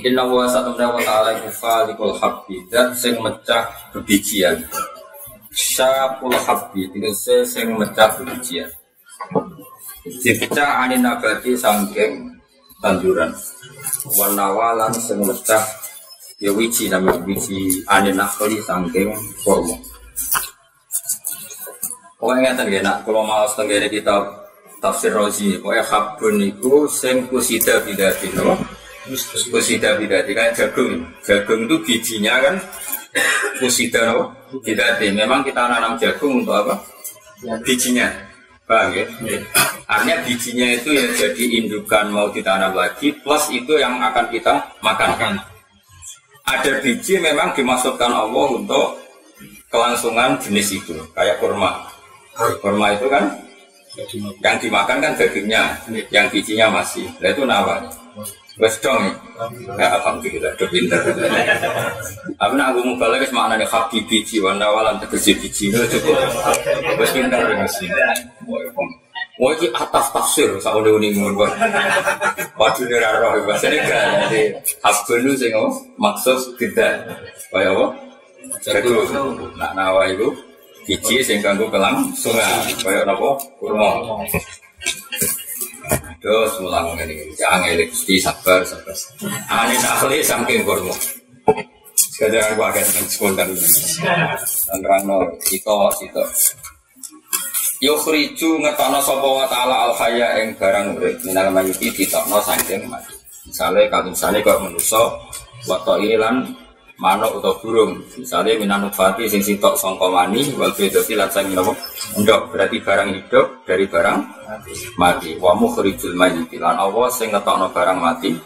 Inna wa satamna wa ta'ala iku falikul habbi Dan sing mecah bebijian Syakul habbi Tegese sing mecah bebijian Dipecah anin nabati sangking tanduran. Wanawalan sing mecah Ya wiji namanya wiji anin nakli sangking kormo Pokoknya ngeten ya nak kalau mau setengah kita tafsir Rozi, pokoknya habun itu sing kusida bidati, no? Kusida bidati kayak jagung, jagung itu bijinya kan kusida no? bidati. Memang kita nanam jagung untuk apa? Bijinya, paham ya? Artinya bijinya itu ya jadi indukan mau ditanam lagi, plus itu yang akan kita makan. Ada biji memang dimasukkan Allah untuk kelangsungan jenis itu, kayak kurma. Kurma itu kan yang dimakan kan dagingnya, yang bijinya masih. Nah itu nama. Wes dong ya. alhamdulillah, udah pinter. Tapi nak aku mana nih habi biji, warna walan tegesi biji, cukup. Wes pinter sih. Wah ini atas tafsir, saya udah unik ngomong. Waduh ini raro, bahasa ini kan. Jadi itu sih maksud tidak. Kayak apa? Jagung. Nak nawa itu biji sing kanggo kelang sungai kaya napa kurma Terus mulang ngene. Jangan elik mesti sabar sabar. Ane nakli saking kurma. Sekarang aku agak dengan spontan. Anrano itu itu. Yukhriju ngetokno sapa wa ta'ala al khaya ing barang urip minal mayiti ditokno saking mati. Misale kalau misalnya kok manusa wa ini lan manuk atau burung. Misalnya minanut fati sing sitok songko mani wal bedoti lan sang nopo ndok berarti barang hidup dari barang mati. Wa mukhrijul mayyit lan Allah sing ngetokno barang mati.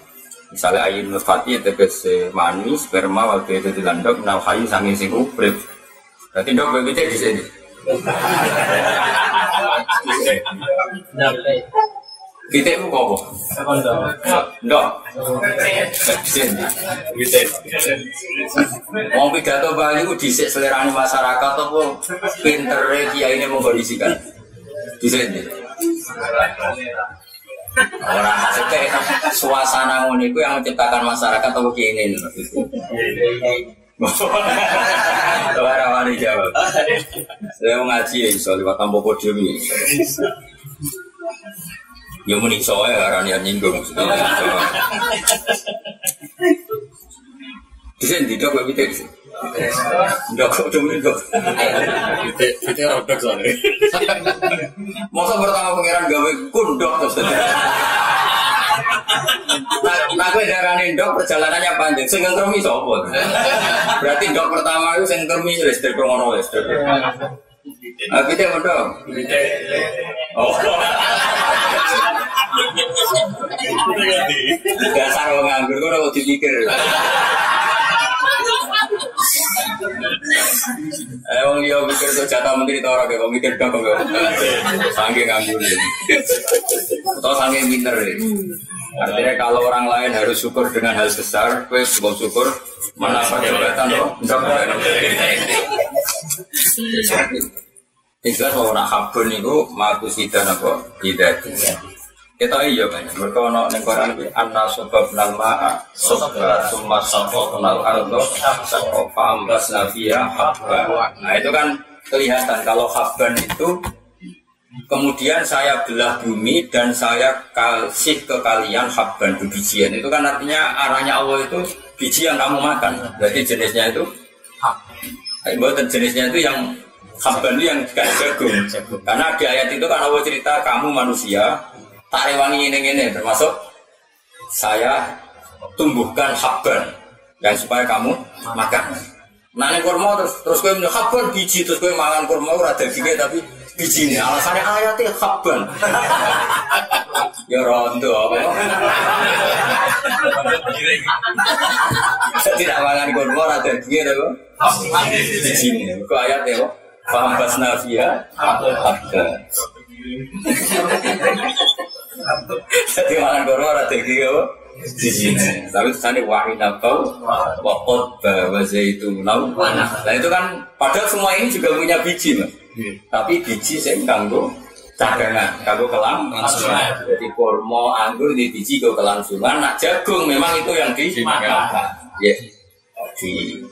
Misalnya ayin nutfati tegese mani sperma wal bedoti lan ndok nal hayu sangi sing urip. Berarti ndok begitu di sini kita itu apa? Ndok. Wong pidato Bali ku dhisik selerane masyarakat apa pintere kiai ini mengkondisikan. Dhisik. Orang maksudnya suasana ngono iku yang menciptakan masyarakat apa kiai ini Orang wani jawab. Saya ngaji ya, soal lewat tampo podium ini. Ya muni soalnya karena yang nyinggung maksudnya. Di di sini. Tidak kok cuma itu. Kita rodok soalnya. Masa pertama pangeran gawe kundok terus. Nah, nah gue darani dok perjalanannya panjang. Sing ngermi sapa? Berarti dok pertama itu sing ngermi listrik ngono listrik. Ah, kita mau dong. Oh. Dasar wong nganggur kok ora dipikir. Eh wong liya mikir tuh jatah menteri ta ora kok mikir dong kok. Saking nganggur. Atau saking pinter. Artinya kalau orang lain harus syukur dengan hal besar, gue syukur syukur mendapat jabatan loh. Yang jelas bahwa nak habun itu maku sidan apa tidak kita iya kan, mereka ono neng koran ini anna sebab nama sebab summa sebab kenal ardo ambas nafia habba. Nah itu kan kelihatan kalau habban itu kemudian saya belah bumi dan saya kasih ke kalian habban bijian itu kan artinya arahnya Allah itu biji yang kamu makan. Berarti jenisnya itu Buatan jenisnya itu yang habban itu yang gak jagung. Karena di ayat itu kan Allah cerita kamu manusia tak rewangi ini ini termasuk saya tumbuhkan habban dan supaya kamu makan. Nah ini kurma terus terus gue minum habban biji terus gue makan kurma ora dagingnya tapi biji ini alasannya ayatnya habban. ya rondo apa? Tidak makan kurma ora dagingnya tapi biji ini. Kok ayatnya kok? Fahambas nafia habban. Jadi makan koro ora daging apa? Di sini. Tapi sana wahid atau wakot bahwa itu nau. Nah itu kan padahal semua ini juga punya biji mas. Tapi biji saya kanggo cadangan kanggo Kelangsungan. jadi kurma anggur di biji kanggo kelangsungan nak jagung memang itu yang dimakan. ya di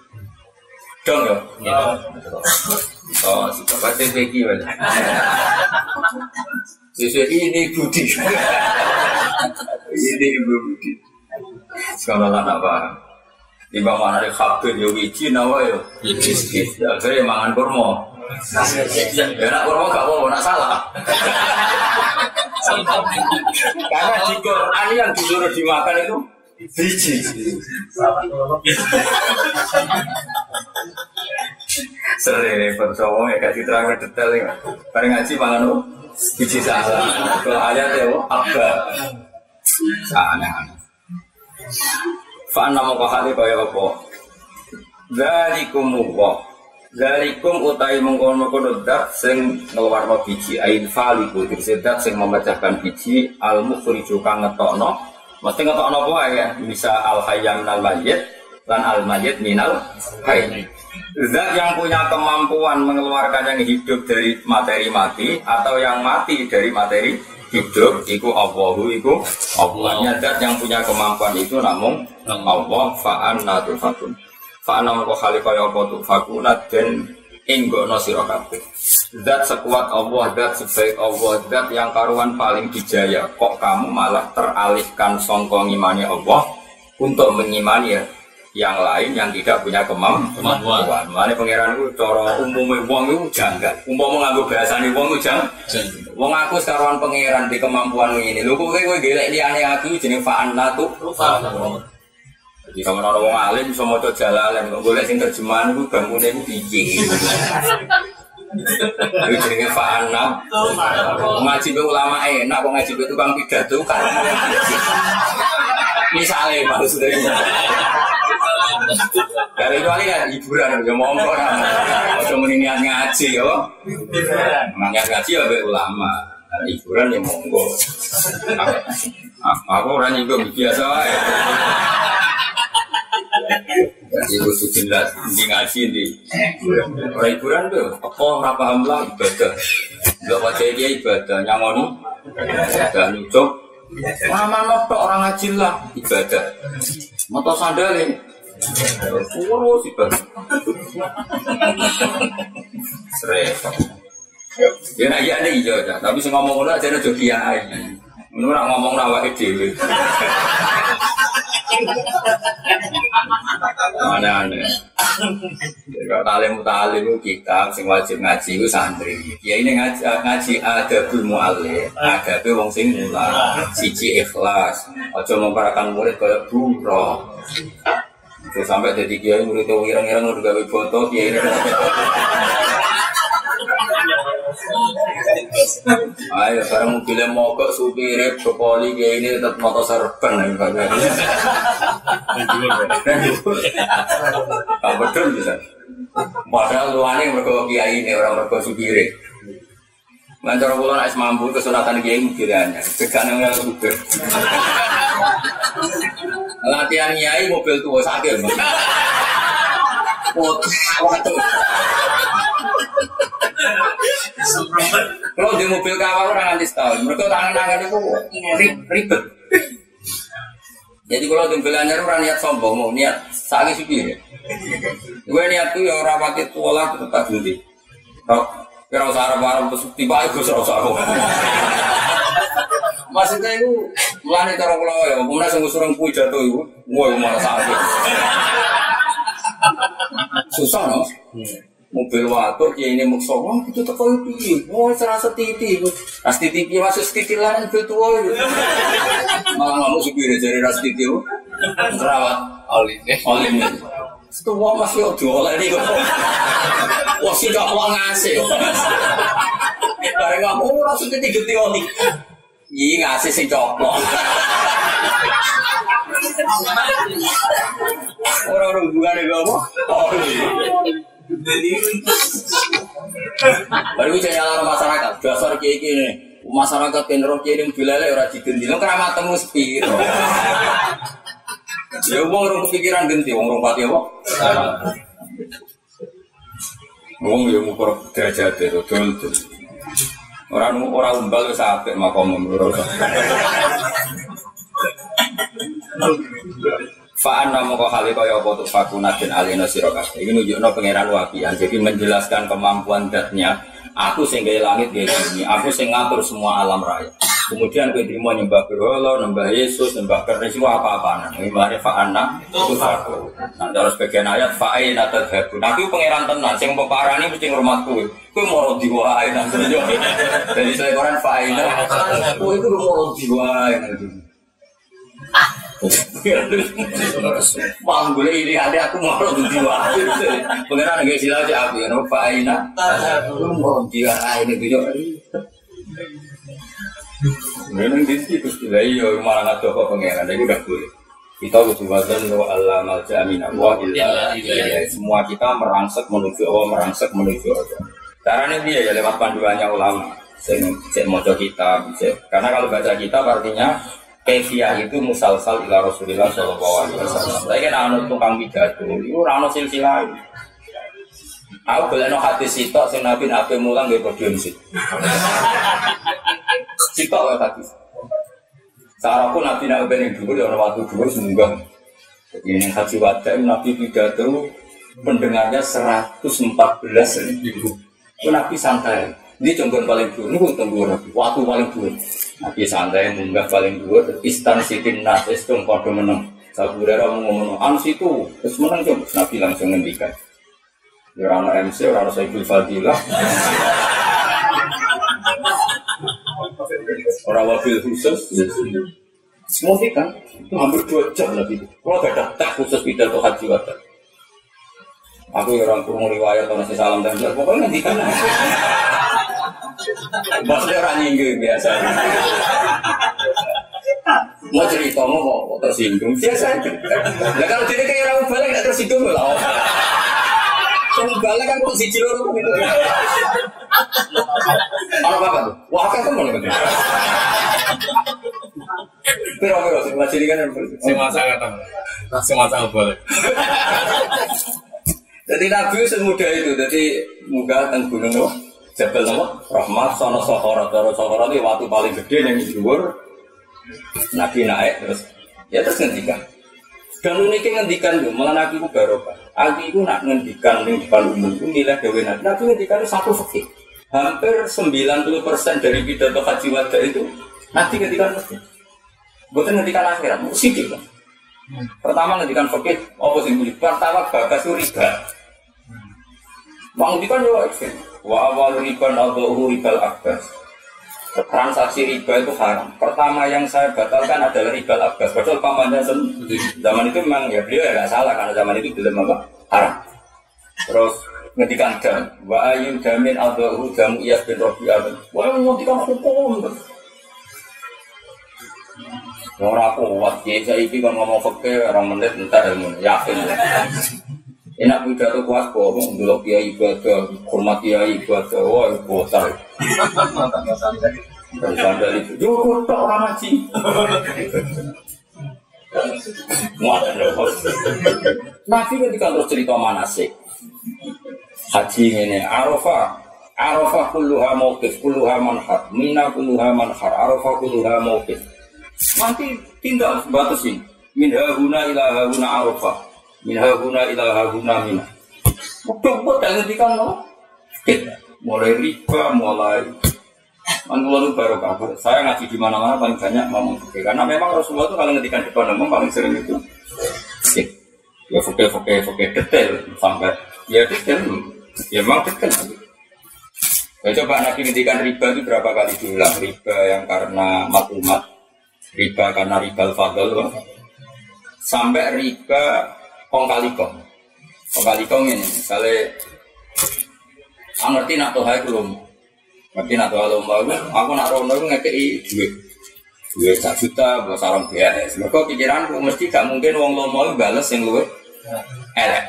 dong ya oh si bapak TPG mana sesuai ini budi. Ini ibu budi. Sekarang lah apa? Di bawah ada kabel ya wiji nawa ya. Akhirnya mangan kurma ya nak kurma gak apa-apa nak salah. Karena di Quran yang disuruh dimakan itu biji. Sering percaya ya kasih terang detail ya bareng ngaji mangan oh, biji salah. Kalau ayat ya oh, apa aneh-aneh Fa'anna mongko hale kaya apa? Zalikum wa Zalikum utai mengkono-kono dat sing ngeluarno biji. Ain faliku tegese dat sing memecahkan biji. Al mukhriju kang ngetokno. Mesti ngetokno apa ya? Bisa al hayyam minal mayyit lan al mayyit minal hayy Zat yang punya kemampuan mengeluarkan yang hidup dari materi mati atau yang mati dari materi hidup, iku Allahu iku Allahnya. Zat yang punya kemampuan itu namun Allah fa'an natufakun fa'an namun kau kali kaya apa tufakuna dan inggono sira kabeh. Zat sekuat Allah, zat sebaik Allah, zat yang karuan paling dijaya. Kok kamu malah teralihkan songkong ngimani Allah untuk mengimani ya yang lain yang tidak punya kemam Kemampuan. kemampuan. Mana pangeran itu cara umumnya wong itu janggal. Umpama nganggo bahasane wong itu jang. Wong aku sekaruan pangeran di kemampuan ini. Lho kowe kowe gelek liyane aku jeneng fa'an natu. Jadi sama orang wong alim bisa mau jalalan, kok golek sing terjemahan itu bangunnya itu piye. Itu jenenge fa'ana. Ngaji be ulama enak, kok ngaji be tukang pidato kan. Misalnya maksudnya. Dari itu kan hiburan, ya monggo kan. Ojo muni niat ngaji yo. Niat ngaji ya ulama. Hiburan ya monggo. Ah, Aku orang nyinggung biasa itu jelas di ngaji di orang hiburan tuh. Apa ora paham lah ibadah. Enggak wajah dia ibadah nyangoni. Ibadah nyucuk. Mama notok orang ngaji lah ibadah. Moto sandalin. Urus ibadah. Seret. Ya nak iya nih iya aja. Tapi sing ngomong ngono aja kiai. Ngono ora ngomong awake dhewe. Mana-mana. Kalau talim talim kita sing wajib ngaji itu santri. Ya ini ngaji, ngaji ada mu'alif, ada wong sing mulang, siji ikhlas. Ojo memparakan murid kayak buruh. Terus sampai jadi kiai murid itu ireng-ireng udah gawe foto kiai. Ayo sekarang mobilnya mogok supirnya Jopoli kayak ini tetap motor serban ya Pak. Pak betul bisa. Padahal luane mereka kiai ini orang mereka supirnya. Lancar pulau nak mampu kesunatan kiai mobilnya, tekan yang supir. Latihan kiai mobil tua sakit. Waduh. Kalau di mobil kawal orang nanti setahun, mereka tangan-tangan itu ri- ribet. Jadi kalau di mobil anyar orang niat sombong, mau niat sakit supir. Gue niat tuh yang rapati tualah tetap ganti. Kira usah arep-arep terus tiba itu usah usah Maksudnya itu mulane cara kula ya, kemudian sing usureng kuwi jatuh iku, wah malah sakit. Susah no? Mobil watuk ya ini maksa wah itu teko piye? Wah serasa titi ras titi piye? Masuk titi lan mobil tua itu malah ngomong supir dari ras titi itu terawat Oli. oleh ini setua masih odo oleh ini kok wah sih gak mau ngasih bareng kamu ras titi gede oli. Iya ngasih sing coplok? Orang-orang bukan ada apa? Oli Baru saya nyala masyarakat, dasar kayak gini. Masyarakat yang roh kiai yang bilale ora digendi, lo keramat temu sepi. Ya wong orang kepikiran genti, wong orang pati apa? Wong ya mau derajat itu, dol dol. Orang orang umbal wis apik makom menurut. Fa'an namu kau kali kaya apa tuh fakuna dan alina sirokas. Ini nunjukno pangeran wapian. Jadi menjelaskan kemampuan datnya. Aku sing langit gaya gini. Aku sing ngatur semua alam raya. Kemudian gue terima nyembah berhala, nyembah Yesus, nyembah keris, itu apa-apaan. Ini mari fa'ana itu faku. Nah, dalam sebagian ayat fa'ain atau habu. Nah, itu pangeran tenan. Sing peparah ini mesti ngurmatku. Gue mau diwain. Jadi saya koran fa'ain. Aku itu mau diwain. Mau gue ini ada aku mau diwain. Pangeran nggak sila aja aku ya. Fa'ain. Aku mau diwain itu. Memang di situ sudah iya malah nggak tahu pengeran, jadi udah boleh. Kita butuh wazan wa Allah malja amin Allah Semua kita merangsek menuju Allah, merangsek menuju Allah. Caranya dia ya lewat panduannya ulama. Saya mau kita, karena kalau baca kitab artinya Kevia itu musalsal ila Rasulullah Shallallahu Alaihi Wasallam. Saya kan anu tukang pidato, itu rano silsilah. Aku boleh no hati sitok, sing nabi nabi mulang gak podium sih. Sitok ya hati. Cara pun nabi nabi yang dulu ya waktu dulu semoga. Ini haji wadah nabi pidato pendengarnya 114 ribu. Nabi santai. Ini jenggon paling dulu, ini tunggu. Waktu paling dulu. Nabi santai munggah paling dulu. Istan sitin nas, istung pada menang. Sabudara mau ngomong, ans itu, terus menang coba. Nabi langsung ngendikan. Ya orang MC, orang Saiful Fadilah. orang wabil khusus. Semua kan, itu hampir dua jam lebih. Kalau ada tak khusus pidato haji wadah. Aku ya orang kurung riwayat orang salam dan. Pokoknya nanti kan. Maksudnya orang nyinggung biasa. Mau cerita mau kok tersinggung biasa. Ya kalau jadi kayak orang balik nggak tersinggung lah. Kalau balik kan kok si cilur gitu. Apa apa tuh? Wah kan temen gitu. Pero pero sing lajiri kan Si masa kata. Si masa boleh. Jadi Nabi semudah itu, jadi muka gunung apa? Jabal apa? Rahmat, sono sokoro, toro sokoro itu waktu paling gede yang luar. Nabi naik terus, ya terus ngendikan. Dan uniknya ngendikan itu, malah Nabi itu barokah. Aku itu nak ngendikan di depan umum itu nilai dewi Nabi. Nabi ngendikan satu fakir. Hampir 90% dari pidato haji wada itu Nabi ngendikan fakir. Bukan ngendikan akhirat, musik kan. Pertama ngendikan fakir, apa sih Pertama bagas itu riba. Bang kan yo. Wa awal riba atau ribal akbas. Transaksi riba itu haram. Pertama yang saya batalkan adalah riba akbas. Padahal pamannya zaman itu memang ya beliau ya nggak salah karena zaman itu belum apa haram. Terus ngedikan dam. Wa ayu damin atau jamu iyas bin robi'ah. Wah ngedikan hukum. Orang kuat, ya saya ini kan ngomong fakir orang menit entar ilmu yakin. Enak pidato kuat kok, dulu kiai ibadah, hormat kiai ibadah, wah botar. Dan sandal itu, yo kotor orang. Muatan Nabi ketika terus cerita mana sih? Haji ini, Arafah, Arafah kulluha mawqif, kulluha manhar, Mina kulluha manhar, Arafah kulluha mawqif. Nanti tinggal batasin. Min hahuna ila hahuna arafah. Min hahuna ila hahuna mina. Udah dan ngendikan lo. Mulai riba, mulai Manula itu baru kabar. Saya ngaji di mana-mana paling banyak ngomong fikih. Karena memang Rasulullah itu kalau ngendikan depan umum paling sering itu. Ya fikih, fikih, fikih detail sampai ya detail. Ya memang detail. Ya, coba Nabi ngendikan riba itu berapa kali diulang? Riba yang karena maklumat riba karena riba fadl sampai riba kong kali kong kong kali kong ini misalnya aku ngerti nak tuh belum ngerti nak tuh lomba aku nak rono itu ngekei duit duit satu juta buat sarang BS mereka pikiranku mesti gak mungkin uang lomba itu balas yang luwe elek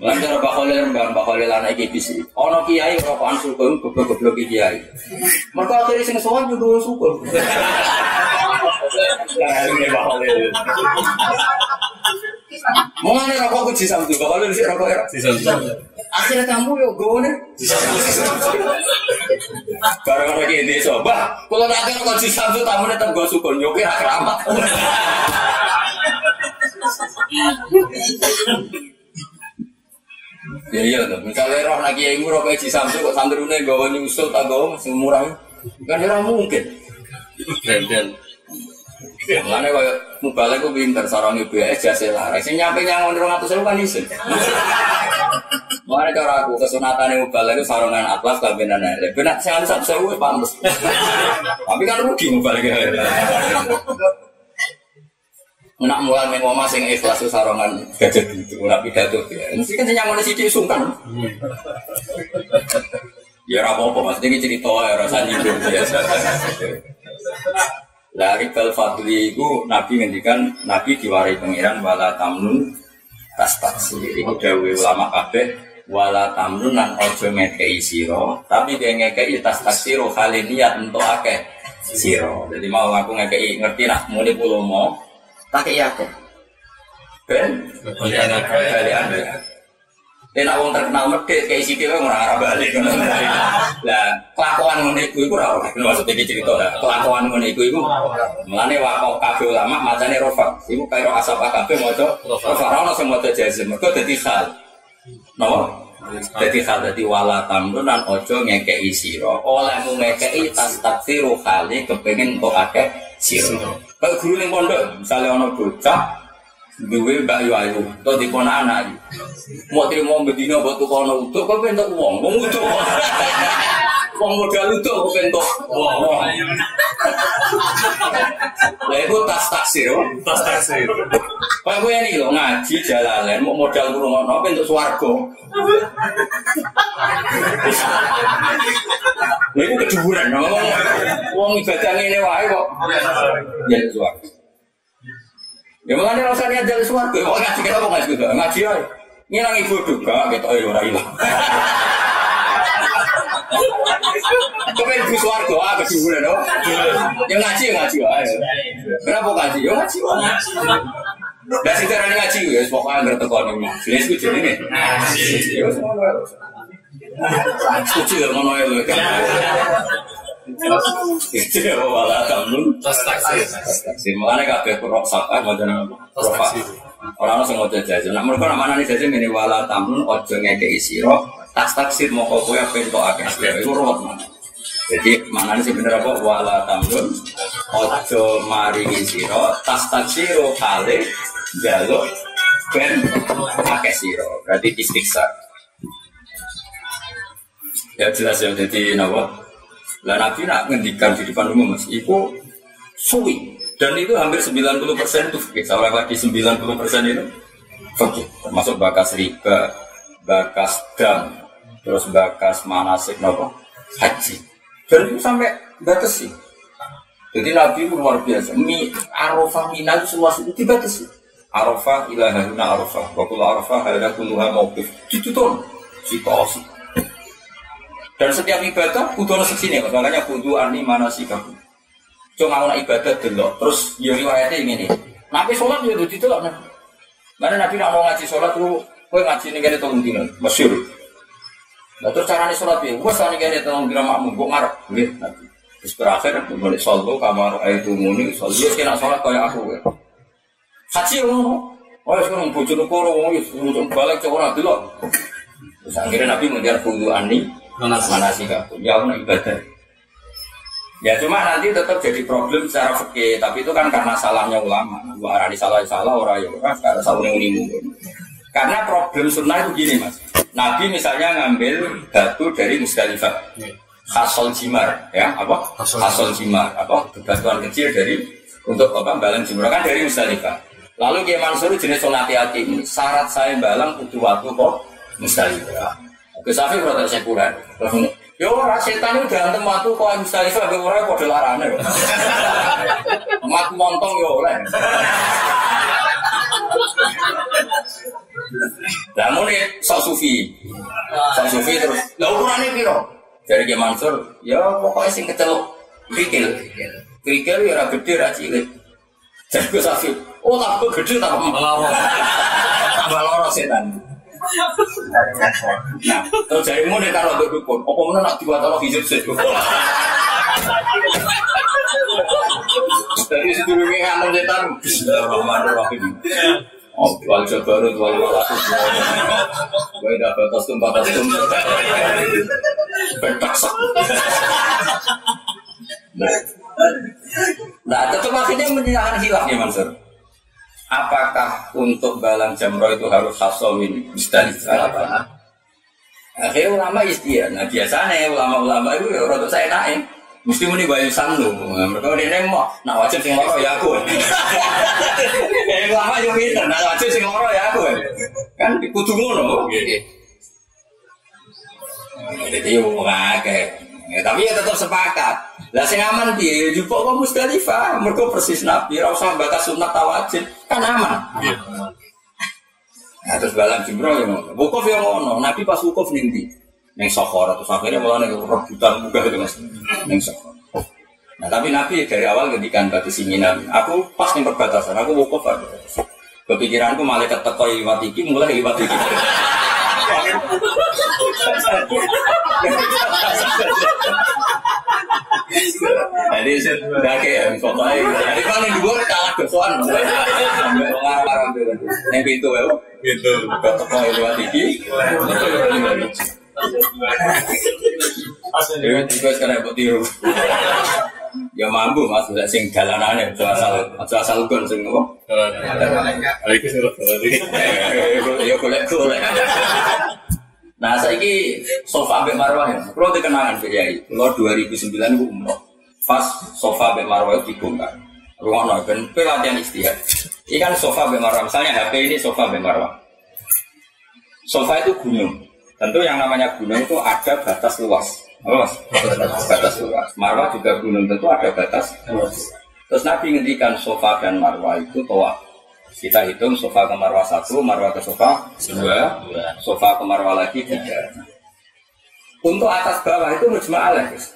Lan cara Pak Khalil mbak Pak Khalil anak iki bisi. Kiai rokokan suku goblok-goblok kiai. Mereka akhirnya sing sowan juga suku. Mau nih rokok kunci satu, kalau lu sih rokok ya. Akhirnya kamu yo gue nih. Barang lagi ini coba. Kalau nanti kau si Samsu tamu tetap gue sukun, yo keramat. Ya iya tuh, misalnya roh lagi yang murah kayak si Samsu kok sandrune gawa nyusul tak gawa masih murah, kan ya mungkin. Dan Mana kaya mubalik ku pinter sarang ya jasa larang. Sing nyampe rong atus kan isin. Mana cara aku kesunatan yang mubalik itu atlas kabinan aja. Benar saya satu sewu. Tapi kan rugi mubalik ya. Nak mulai main mama sing ikhlas itu sarangan gajah gitu, nak pidato ya. Mesti kan nyangon si sungkan. Ya apa-apa, maksudnya cerita ya rasa nyinggung biasa. Dari bal fadli itu Nabi ngendikan Nabi diwarai pangeran wala tamnun tas taksir. Dawe ulama kabeh wala tamnun nan ojo ngekei siro. Tapi dia ngekei tas taksiro kali niat untuk akeh siro. Jadi mau aku ngekei ngerti nak muni pulau mau tak kei akeh. Ben, kalian Dia nak wong terkenal medit kayak isi dia orang arah balik. Lah kelakuan iku ora ora. Maksudnya iki cerita lah. Kelakuan ngono iku iku mulane wakau kabeh ulama macane rofa. Iku kaya asap kabeh maca rofa. Ora ono sing maca jazm. Mergo dadi hal. Napa? Dadi hal dadi wala tamrun lan ojo ngekeki sira. Olehmu ngekeki tas taksiru kali kepengin kok akeh sira. Kayak guru ning pondok, misalnya ono bocah duwe mbak yu ayu to di kona anak mau terima bedino buat tuh kono utuh kok bentuk uang mau utuh uang modal utuh kok bentuk uang lah itu tas taksir tas taksir. Pak gue ini lo ngaji jalalan mau modal kurung apa bentuk swargo Lha iku keduburan, wong ibadah ngene wae kok. Ya swargo. Ya makanya rasa niat jalan suarga, kok ngaji kita kok ngaji kita, ngaji aja. Ngilang ibu juga, kita ayo ora ilang. Kepen ibu suarga, ah keduburan dong. Ya ngaji ya ngaji aja. Kenapa ngaji? Ya ngaji. Dan sing darane ngaji ya pokoknya anggere teko ning majelis ku jenenge ngaji. Ya wis ngono ae. Setuju ya wala tamnun tas taksir taksir. Makanya kabeh kurok sapa apa? Jajan. Nak mereka mana nih jajan ini wala tamnun. Tas akeh. Itu ruwet mana? Jadi mana nih sebenarnya apa? Wala tamnun ojo maringi siro. Tas taksiro kali jaluk ben akeh siro. Berarti istiksa. Ya jelas ya jadi nawa lah Nabi nak ngendikan di depan umum mas, itu suwi dan itu hampir 90 persen itu fikih. Saya lagi 90 persen itu fikih, termasuk bakas riba, bakas dam, terus bakas manasik nopo haji. Dan itu sampai batas sih. Jadi Nabi itu luar biasa. Mi arafah mina itu semua itu dibatasi. Arafah ilahuna arafah. Wakul arafah ada kuluha mawqif. Itu tuh situasi. Dan setiap ibadah kudu ono sini, makanya kudu ani mana sih kamu. Cuma ono ibadah dulu, terus ya riwayatnya ini. Nabi sholat ya itu delok. Mana Nabi nak mau ngaji sholat tuh, kue ngaji nih gini tolong dino, masyur. Nah terus caranya sholat ya, gue sekarang gini tolong dino makmum, gue ngarep, gitu. Terus berakhir, balik sholat kamar itu muni, dia kena sholat kayak aku ya. Haji ngono, oh sekarang bujur koro, oh ya balik cowok dulu. Terus akhirnya Nabi mengejar kudu ani, mana sih kamu ya ono ibadah. Ya cuma nanti tetap jadi problem secara fikih tapi itu kan karena salahnya ulama. Gua arani salah salah orang ya orang karena salah yang karena problem sunnah itu gini mas. Nabi misalnya ngambil batu dari Musdalifah. Khasol jimar ya apa? Khasol jimar. Apa? Batuan kecil dari untuk apa balang jimar. Kan dari Musdalifah. Lalu Kiai Mansur jenis sonati hati syarat saya balang butuh waktu kok Musdalifah Gus Safi berarti sekuler. Yo ora setan itu ganteng matu kok Mustalifah ge ora padha larane. Mat montong yo oleh. Lah muni sok sufi. Sok sufi terus. Lah ukurane piro? Dari Ki Mansur, ya pokoknya sing keceluk krikil. Krikil ya ora gede ra cilik. Gus Safi, oh tak gede tak malah. Tambah loro setan. Nah, terus jadi mau nih taruh dukun. Apa mana nak taruh hijab sih? Jadi sedulurnya nganu setan. Bismillahirrahmanirrahim. Oh, wal jabarut wal malakut. Wa idza batastum batastum. Bentaksak. Nah, tetap akhirnya menyerahkan hilaf ya Mansur. Apakah untuk balang jamro itu harus hasomin musdalifah apa? Akhirnya ulama istiak. Nah biasanya ulama-ulama itu ya rada saya naik. Mesti muni bayu sandu. Mereka dia mau nak wajib sing loro ya aku. Kayak ulama yo pinter, nak wajib sing loro ya aku. Kan kudu ngono. Jadi yo akeh. Ya, tapi ya tetap sepakat. Lah sing aman piye? Ya jupuk kok Musdalifah, mergo persis Nabi, ora usah batas sunat tawajib, kan aman. Nah, terus balang jumroh ya ngono. Wukuf ya ngono. Nabi pas wukuf ning ndi? Ning Sokhor terus akhirnya malah ning rebutan munggah itu Mas. Ning Sokhor. Nah, tapi Nabi dari awal ngendikan batu singinan. Aku pas ning perbatasan, aku wukuf aja. Kepikiranku malaikat teko liwat iki mulai liwat iki. Jadi sudah kayak pokoknya. Jadi kan yang dua kalah. Ngarang yang pintu ya. Gitu. Teko lewat sekarang buat tiru. Ya mampu mas, tidak sing jalanannya, itu asal itu asal gon sing apa? Alaikum warahmatullahi Ya boleh. Nah, saya ini sofa Mbak Marwah ya. Kalau dikenangan Mbak Yai, kalau 2009 itu umroh. Pas sofa Mbak Marwah itu dibongkar. Ruang no, ben pelatihan istihad. Ini kan sofa Mbak Marwah. Misalnya HP ini sofa Mbak Marwah. Sofa itu gunung. Tentu yang namanya gunung itu ada batas luas. Apa mas? Batas luas. Marwah juga gunung tentu ada batas. Terus Nabi ngendikan sofa dan Marwah itu toa. Kita hitung sofa ke marwah satu, marwah ke sofa dua, sofa ke marwah lagi tiga. Untuk atas bawah itu mujma'alah guys.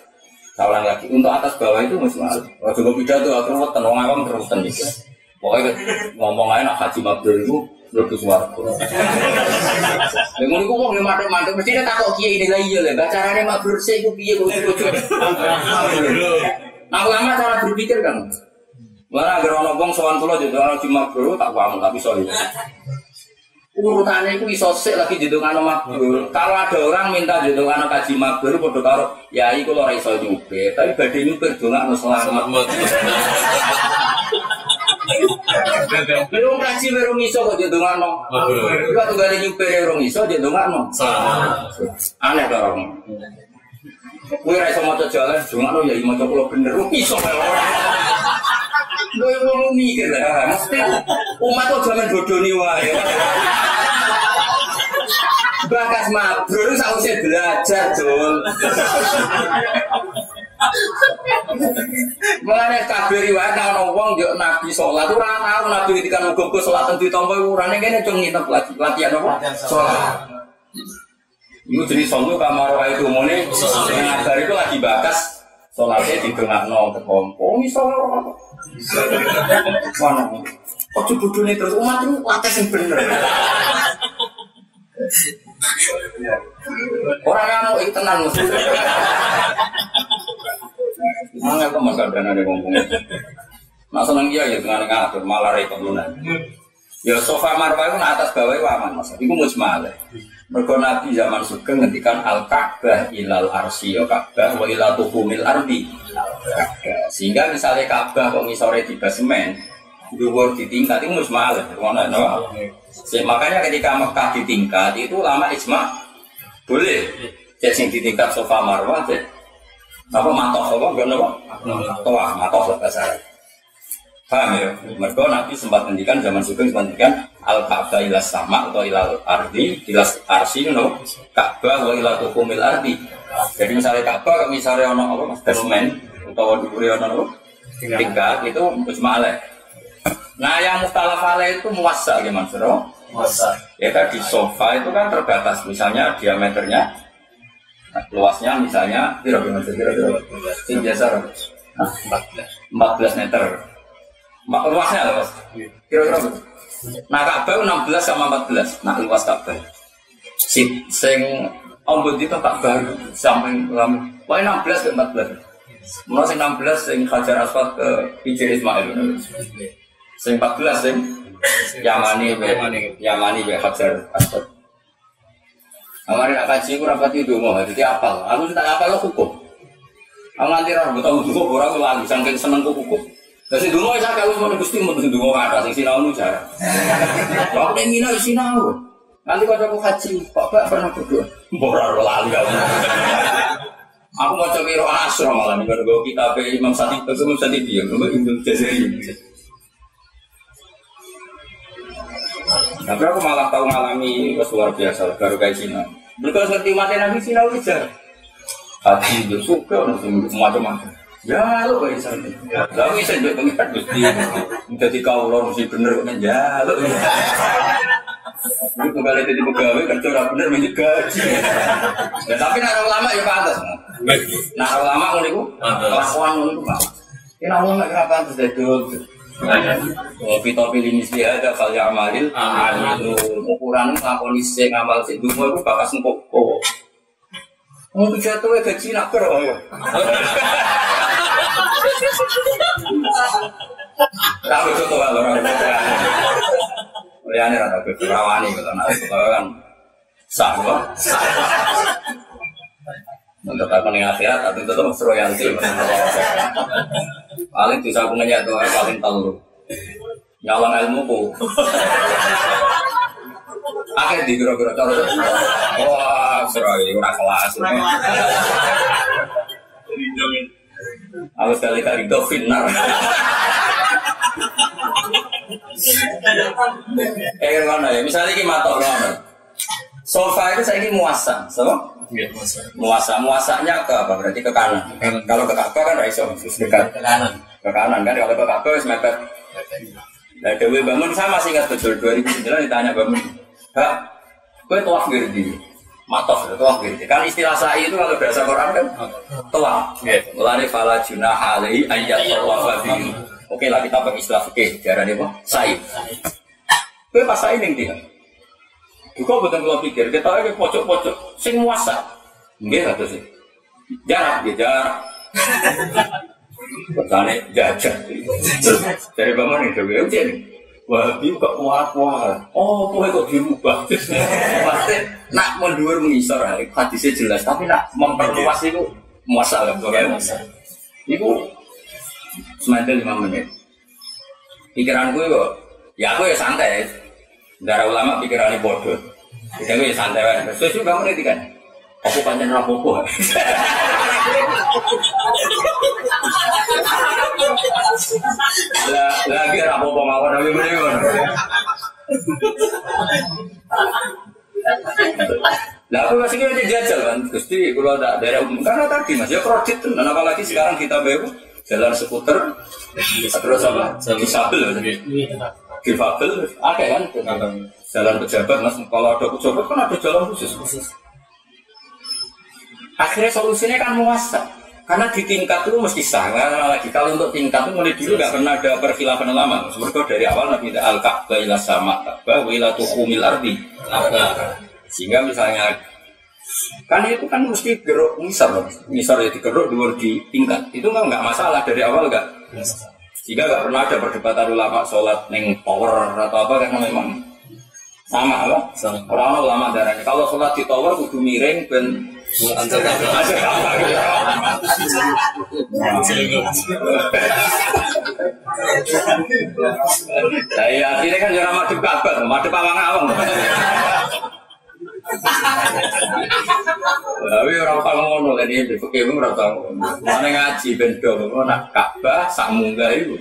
Saya ulang lagi, untuk atas bawah itu mujma'alah. Waktu gue pidato, aku ruwetan, orang awam teruwetan gitu. Pokoknya ngomong aja nak haji mabrur itu lebih suara. Dengan itu mau ngemaduk maduk, mesti dia takut kiai ini lagi ya, baca caranya mabrur sih, gue piye gue gue Nah ulama cara berpikir kan, Mana agar orang bong soal pulau jadi orang cuma bro tak paham tapi soal urutannya itu iso sik lagi jendungan makbul. Kalau ada orang minta jendungan kaji makbul, bodoh karo ya iku lo iso nyupe, tapi badai nyupe dongak no selamat. Belum kaji belum iso kok jendungan no. Juga tuh gak nyupe belum iso jendungan no. Aneh orang. Gue rasa mau jalan, cuma no ya mau coba bener, iso Gue mau mikir lah, mesti umat tuh jangan bodoh nih wae. Bakas mabrur sausnya belajar, Jul. Mulane kabeh riwayat ono wong yo nabi salat ora tau nabi ketika muga-muga salat ten ditampa urane kene cung nginep lagi. Latihan apa? Salat. Itu jenis solo kamar wa itu mune ngabar itu lagi bakas sholatnya di tengah nol kekompo misalnya mana? Bodoh nih terus? Umat itu latih yang bener. Orang yang mau tenang mana teman kadang ada ngomong Nah seneng dia ya dengan ngatur malah repot lunan. Ya sofa marwah itu atas bawah itu aman mas. Itu mujmal. Mergo Nabi zaman sugeng ngendikan al Ka'bah ilal arsi ya Ka'bah wa ilal tuhumil ardi. Sehingga misalnya Ka'bah kok ngisore di basement, dhuwur di tingkat itu mujmal. Mana no? Makanya ketika Mekah di tingkat itu lama ijma boleh. Jadi di tingkat sofa marwah apa matoh apa enggak nopo? Toa matoh bahasa Arab. Paham ya? Mereka Nabi sempat ngendikan zaman Sugeng sempat ngendikan al Ka'bah ilas sama atau ilal ardi ilas arsi no Ka'bah wa ilal tukumil ardi. Jadi misalnya Ka'bah misalnya ono apa basement atau diberi ono apa tingkat itu cuma aleh. Nah yang mukhtalaf alaih itu muasa gimana suruh? Masa. Ya tadi sofa itu kan terbatas misalnya diameternya luasnya misalnya kira-kira kira-kira yang biasa nah, 14 meter luasnya lah mas. Kira-kira? Nah Ka'bah 16 sama 14. Nah luas Ka'bah. si sing ombud itu tak baru sampai lama. Pokoknya 16 ke 14. Mulai sing 16 sing Hajar Aswad ke Hijir Ismail. Sing 14 sing Yamani Yamani be Hajar Aswad. Kemarin nak kaji aku rapat itu mau jadi apal. Aku tak apal lo hukum. Aku nanti orang tahu dulu orang lagi saking seneng hukum. Jadi dulu saya kalau mau gusti mau dulu ada sing sinau nu cara. Aku pengen sinau sinau. Nanti kalau aku haji, Bapak pernah berdoa. Borar lalu gak Aku mau coba roh asro malah nih kalau kita pe Imam Sati, Imam Sati dia, Imam Jazari. Tapi aku malah tahu ngalami was luar biasa baru kayak Cina. Mereka ngerti mati Nabi Cina ujar. Hati itu suka macam-macam. Ya lo kayak sana. Lalu bisa juga pengikat gusti. Jadi kau lo mesti bener kan ya lo. Ini kembali jadi pegawai kerja orang bener minta gaji. Ya tapi nak ulama ya pantas. Nah ulama ngono iku kelakuan ngono iku Pak. Ini ulama kenapa pantas dari dulu. Kopi topi ini sih ada kali amalil, itu ukuran ngakoni sih ngamal sih dulu aku bakas ngkok kok. Mau jatuh gaji nak ber, oh ya. Tapi contoh kalau orang Liane rata gue rawani gitu, nah itu kan sah kok. Untuk apa nih akhirat, tapi itu tuh royalti. Paling bisa aku ngeyak tuh paling tahu. Nyawang ilmu ku. Akhir di gero-gero cara. Wah, serai ora kelas. Aku sekali kali itu finar. Eh mana ya? Misalnya ini matok? Sofa itu saya ini muasa, so? Iya. Muasa, muasanya ke apa? Berarti ke kanan. Kalau ke Ka'bah kan raiso, dekat Ke kanan. ke kanan kan. Kalau ke Ka'bah wis mepet. Nah, Dewi Bangun saya masih ingat betul 2009 ditanya Bangun, Kak, gue tuah girdi, matof itu tuah girdi. Kan istilah sa'i itu kalau bahasa Quran kan tuah. Iya. Mulane fala junah alaihi ayat tawafa bihi. Oke lah kita pakai istilah fikih, diarani apa? Sa'i. Gue pas sa'i ning dia. Juga betul kalau pikir, kita lagi pojok-pojok, sing muasa. Enggak satu sih. Jarak, ya jarak. Pertanyaan jajah. Dari bangun nih, dari ujian dia kok kuat-kuat. Oh, kok kok dirubah. Pasti nak mundur mengisor, hadisnya jelas. Tapi nak memperluas itu muasa lah, muasa. Itu semandel lima menit. Pikiran gue kok, ya aku ya santai. Darah ulama pikirannya bodoh. Gue ya santai. Sesuatu kamu nanti kan. Aku panjang. Lah, lagi rapopo mawon tapi mending Lah aku masih kira jajal kan, Gusti kalau ada daerah umum karena tadi mas ya kredit dan apalagi sekarang kita baru jalan skuter terus apa disabel difabel ada kan? Jalan pejabat mas kalau ada pejabat kan ada jalan khusus. Akhirnya solusinya kan muasa karena di tingkat itu mesti karena lagi kalau untuk tingkat itu mulai dulu nggak pernah ada perfilafan lama mereka dari awal nabi al ka'bah ila sama ka'bah ila tuhumil ardi. Sehingga misalnya kan itu kan mesti geruk misal misal ya digeruk dulu di tingkat. Itu nggak masalah dari awal nggak sehingga nggak pernah ada perdebatan ulama sholat neng tower atau apa karena memang sama apa Sama. orang ulama darahnya kalau sholat di tower kudu miring dan Antar gitu Nah, akhirnya kan jangan madep kabar, madep awang awang. Tapi orang tahu ngono kan ini di fakir pun orang tahu. Mana ngaji bendo, nak Ka'bah sak munggah itu.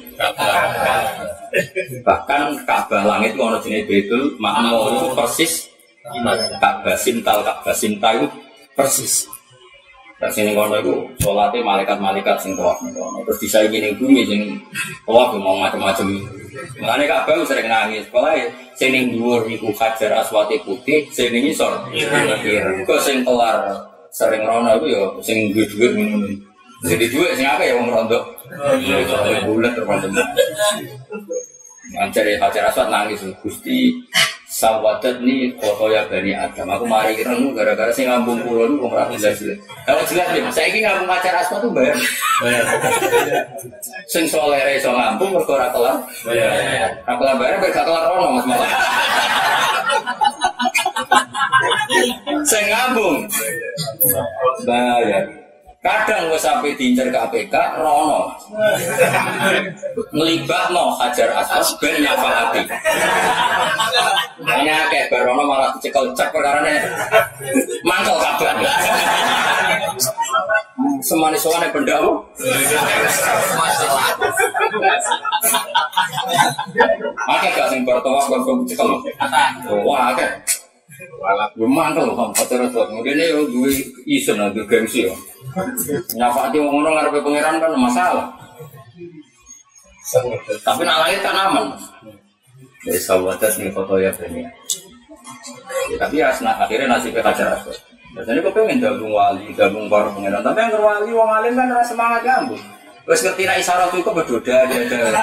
Bahkan Ka'bah langit ngono jenis betul, makmur itu persis. Ka'bah sintal, Ka'bah sinta itu persis. Terus ini kono itu sholatnya malaikat-malaikat sing kono. Terus disaingi ning bumi sing tawaf mau macam-macam. Mulane Ka'bah sering nangis. Pokoke sing ning dhuwur iku Hajar Aswati putih, sing ning isor ireng. Kok sing kelar sering rono iku ya sing duwe dhuwit ngono. Jadi duit sing akeh ya wong rondo. Bulat terus ya Hajar Aswad nangis Gusti sawadat nih foto ya bani Adam. Aku mari renung gara-gara saya ngambung pulau itu kok jelas jelas. Kalau jelas nih, saya ini ngambung acara asma tuh bayar. Sing soleh so ngambung mergo ora kelar. Bayar. Ora kelar bayar gak kelar ono Mas malah. Sing ngambung bayar. Kadang gue sampai diincar KPK, rono ngelibat no hajar asas ben nyafalati. Hanya kayak barono malah dicekel cek perkara mantel kabar. Semanis soalnya pendamu. Oke gak sing bertawaf kon cekel. Wah, oke. Gue mantel loh, terus kemudian ini gue isen gue gengsi ya. Nyafati wong ngono ngarepe pangeran kan masalah. Tapi nak lahir kan aman. Dari sahabat nih foto ya ini. Ya, tapi ya akhirnya nasibnya kacar asal. Biasanya kau pengen gabung wali, gabung para pangeran. Tapi yang wali, wong alim kan rasa semangat gabung. Terus ngerti nak isyarat itu berdoda dia ada.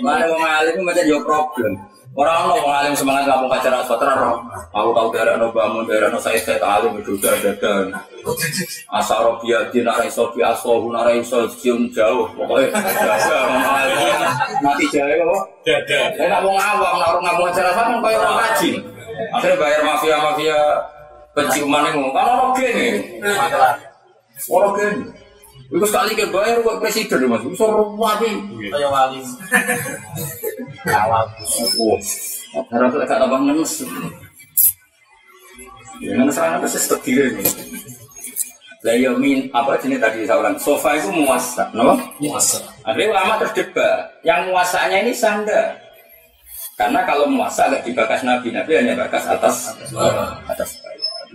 Mana wong alim macam jauh problem. Orang orang mengalim semangat kampung kacar asfalt terang. Aku tahu daerah no bangun daerah no saya saya alim berdoa dadan. Asal dia di narai sofi asohu narai sol cium jauh. Pokoknya jaga mati jauh kok. Saya nggak mau ngawam naruh ngabung kacar asfalt kan kayak orang rajin. Akhirnya bayar mafia mafia penciuman yang ngomong kan orang gini. Orang gini. Itu sekali ke bayar buat presiden mas, itu wali. Kayak wali. Kalah. Oh, harus agak tambah ngenes. Ngenes orang itu setidaknya ini. Lah ya min apa jenis tadi saya ulang sofa itu muasa, no? Muasa. Akhirnya ulama terdebat, yang muasanya ini sanda. Karena kalau muasa agak dibakas nabi, nabi hanya bakas atas atas.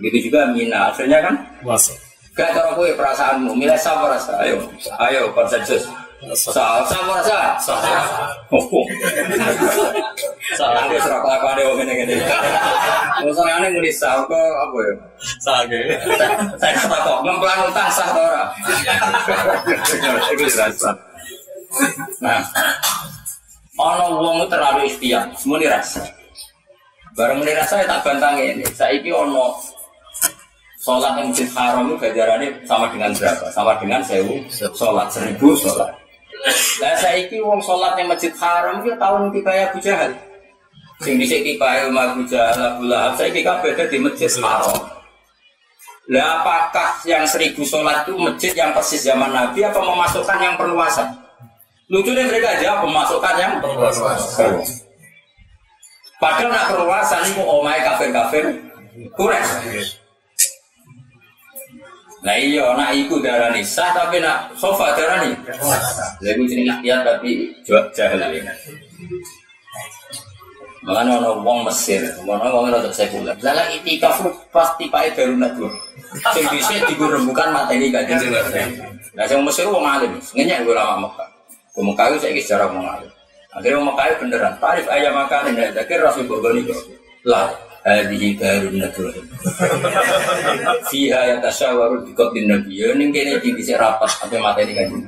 Begitu juga mina, akhirnya kan Muasa. Gak cara kue perasaanmu, milih sama rasa. Ayo, ayo konsensus. Soal sama rasa. Oh, salah dia serak apa ada orang ini gini. Masalah aneh mulai sah kok apa ya? Sage. Saya kata kok ngemplang utang sah atau ora? Itu dirasa. Nah, ono wong terlalu ikhtiar, semua dirasa. Barang dirasa ya tak bantang ini. Saya ini ono Sholat yang masjid haram itu gajarannya sama dengan berapa? Sama dengan sewu sholat, seribu sholat. Nah saya ini wong sholat yang masjid haram itu tahun tiba ya Abu Jahal. Sing bisa tiba ya Abu Jahal, Abu Lahab. Saya ini beda di masjid haram. Lah apakah yang seribu sholat itu masjid yang persis zaman Nabi apa memasukkan yang perluasan? Lucunya mereka aja memasukkan yang Perluasan. Padahal nak perluasan itu omai kafir-kafir kurang. Nah iya, nak iku darani sah tapi nak sofa darani. Lagu jenis ikhtiar tapi jahil ya. Makanya ono wong Mesir, ono wong rada sekuler. Lala itikaf pasti pakai baru nak dua. Sing bisa digurembukan mata ini kajian Nah, sing Mesir wong alim, ngenyek gue lama Mekah. Gue Mekah itu saya sejarah wong alim. Akhirnya wong Mekah beneran. Tarif ayam makan ini, tapi Rasul Bogoni kok. Lah, hadhihi darun nadwa. Fiha yatasyawaru bi qatlin nabi. Ya ning kene iki dhisik rapat sampai mata ini kajian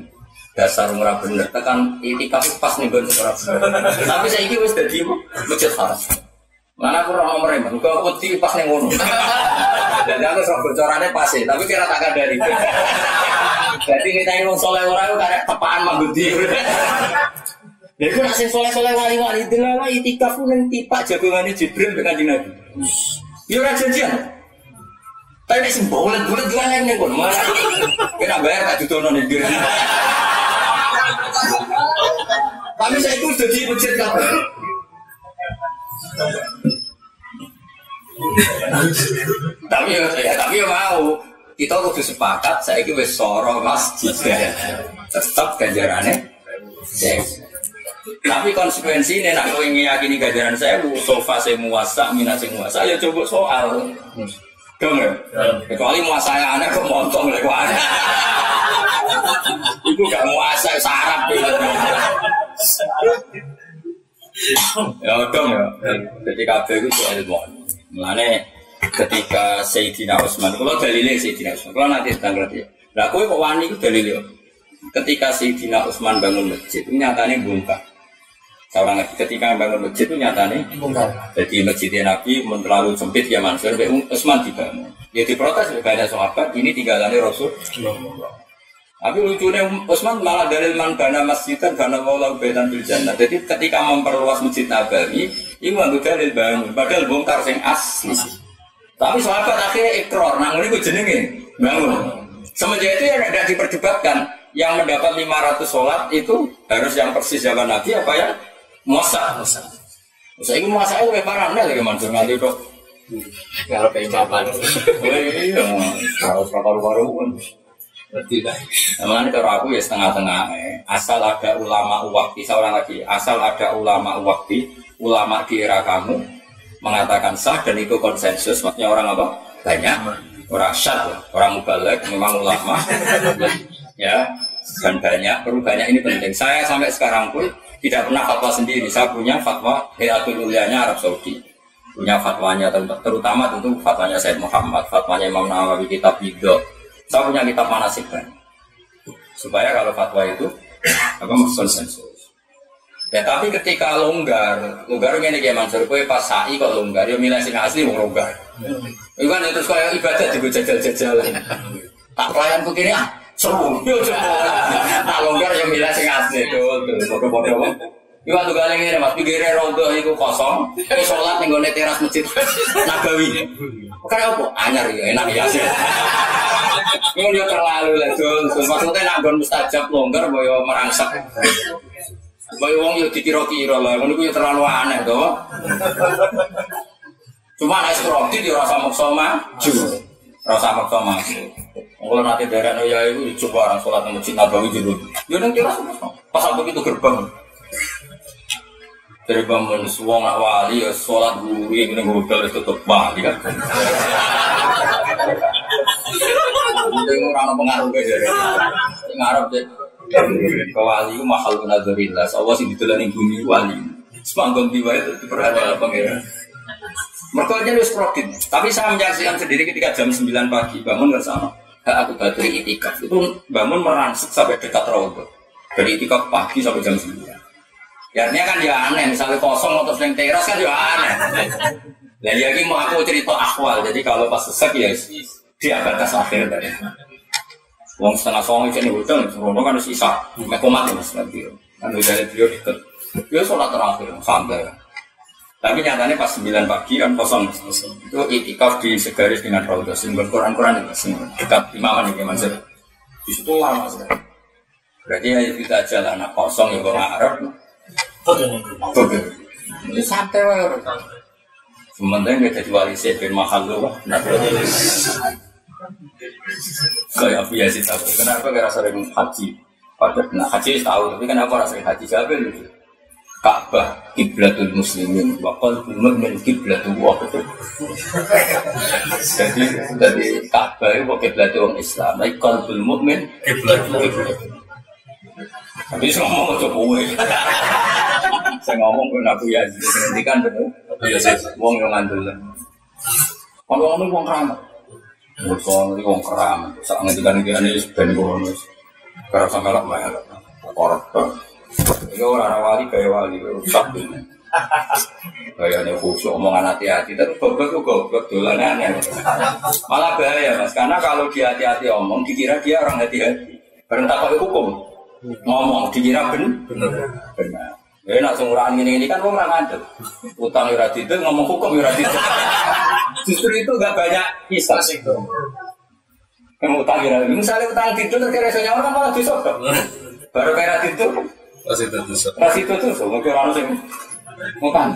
dasar ora bener. Tekan itikaf pas nih bener tapi saiki wis dadi masjid haram. Mana aku ora nomor emang wedi pas ning ngono dan aku sok bocorane pas tapi kira tak dari jadi kita wong soleh ora itu karek tepaan manggudi Jadi aku nasi soleh-soleh wali-wali. Delala itikaf pun yang tipak jagongannya Jibril dengan Nabi Ya ora janjian Tapi nek sing bulet-bulet gimana ning kono kena bayar tak dudono ning diri Tapi saya itu jadi masjid kabeh. tapi ya, ya, tapi ya mau. Kita kudu sepakat saya ini wis soro masjid tetap ganjarannya. Tapi konsekuensi ini nak kowe ngiyakini ganjaran saya sofa saya muasa minat saya muasa ya coba soal. Dong ya? Kecuali muasa yang aneh kok montong lek aneh itu gak muasa sarap gitu ya dong ya? Kabeh itu soal ilmu. Mulane ketika Sayyidina Utsman, kalau dalilnya Sayyidina Utsman, kalau nanti tanggal dia. Lah kowe kok wani itu dalilnya. Ketika Sayyidina Utsman bangun masjid, nyatanya bongkar. Seorang lagi ketika bangun masjid itu nyata nih. Jadi masjidnya Nabi terlalu sempit ya Mansur, Be Utsman dibangun. Ya diprotes juga ada sahabat, ini tinggalannya Rasul. Tapi lucunya Utsman malah dari man bana masjidan bana maulah bedan bil jannah. Jadi ketika memperluas masjid Nabawi, ini nganggo dalil bangun, padahal bongkar sing asli. Tapi sahabat akhirnya ikrar, nang ini jenenge bangun. Semenjak itu ya tidak diperdebatkan. Yang mendapat 500 sholat itu harus yang persis zaman Nabi apa ya? Muasa. Saya ini muasa itu kayak parah nih lagi Mansur nganti dok. Kalau pengen jawaban. Oh iya, harus paru-paru pun. Kan. Emang kalau aku ya setengah-tengah. eh. Asal ada ulama wakti, seorang lagi. Asal ada ulama wakti, ulama di era kamu mengatakan sah dan itu konsensus. Maksudnya orang apa? Banyak. Orang syad, orang mubalek, memang ulama. ya, dan banyak. Perlu banyak ini penting. Saya sampai sekarang pun tidak pernah fatwa sendiri. Saya punya fatwa Hayatul Ulianya Arab Saudi. Punya fatwanya ter- terutama tentu fatwanya Said Muhammad, fatwanya Imam Nawawi kitab Bidok. Saya punya kitab manasik kan. Supaya kalau fatwa itu apa konsensus. Ya tapi ketika longgar, longgar ini kayak Mansur, kue pas sa'i kok longgar, ya milih sing asli mau longgar. Itu kan itu kayak ibadah juga jajal-jajalan. Tak pelayan begini ah, seru, yo coba. Longgar ya milih sing asli, tuh, tuh, bodoh-bodoh. Iku atuh kali ngene Mas, pinggire rondo iku kosong, terus sholat ning gone teras masjid Nabawi. Karena apa? Anyar ya, enak ya sih. Ini yo terlalu lah, Jul. Maksudnya nak gon mustajab longgar boyo merangsek. Boyo wong yo dikira-kira lah, ngono ku yo terlalu aneh to. Cuma nek roti yo rasa maksa maju. Rasa maksa maju. Kalau nanti daerah ya itu coba orang sholat di masjid Nabawi dulu. Yo nang teras pas aku itu gerbang. Dari bangun suwong nak wali ya sholat ya ini hotel itu tutup bali kan. Ini orang pengaruh aja. Ngarep deh. Kewali itu mahal. Allah sih ditelan bumi wali. Semanggung tiba itu diperhatikan pangeran. Aja harus kredit. Tapi saya menyaksikan sendiri ketika jam 9 pagi bangun bersama. Hak aku bateri itikaf itu bangun merangsek sampai dekat rawat. Dari itikaf pagi sampai jam 9. Ya artinya kan ya aneh, misalnya kosong atau sering teras kan ya aneh. Dan ya mau aku cerita akwal, jadi kalau pas sesek ya dia batas akhir tadi. Wong setengah song itu nih hotel, sebelumnya kan harus isa, mek komat mas nanti. Kan udah ada beliau deket. Dia sholat terakhir, santai. Tapi nyatanya pas 9 pagi kan kosong. Itu itikaf di segaris dengan Raudhah, simbol Quran-Quran itu dekat imaman ini Mansur. Di situ lama sekali. Berarti ya kita jalan anak kosong ya kok Arab. Oke. Ini santai wae. Sementara nggak jadi wali saya bin mahal loh. Nah, Kayak Abu Yazid tahu. Kenapa gak sering haji? Pada nah haji tahu, tapi kenapa rasa haji Jabir itu? Ka'bah kiblatul muslimin wa qalbul mu'min kiblatul wa Jadi jadi Ka'bah itu kiblatul orang Islam, tapi qalbul mu'min kiblatul Tapi saya ngomong ke kowe. Saya ngomong ke Abu Yazid, nanti kan Yazid, wong yang ngandel. Kalau ngomong wong keramat. Bukan wong keramat. Saat ngendikan iki ane ben bonus. Karena lah banyak. Korok. Ini orang wali kayak wali rusak ini. Kayaknya khusyuk omongan hati-hati, tapi goblok tuh goblok aneh. Malah bahaya mas, karena kalau dia hati-hati omong, dikira dia orang hati-hati. Bareng tak hukum, ngomong dikira ben benar. Ya nak sumuraan ini ini kan orang ngandel. Utang ora didel, ngomong hukum ora didel. Justru itu gak banyak kisah sih. Kamu utang ora Misalnya utang didel terus kira isonya orang malah disodok. Baru kira didel, Masih terus. itu mungkin orang sing ngutang.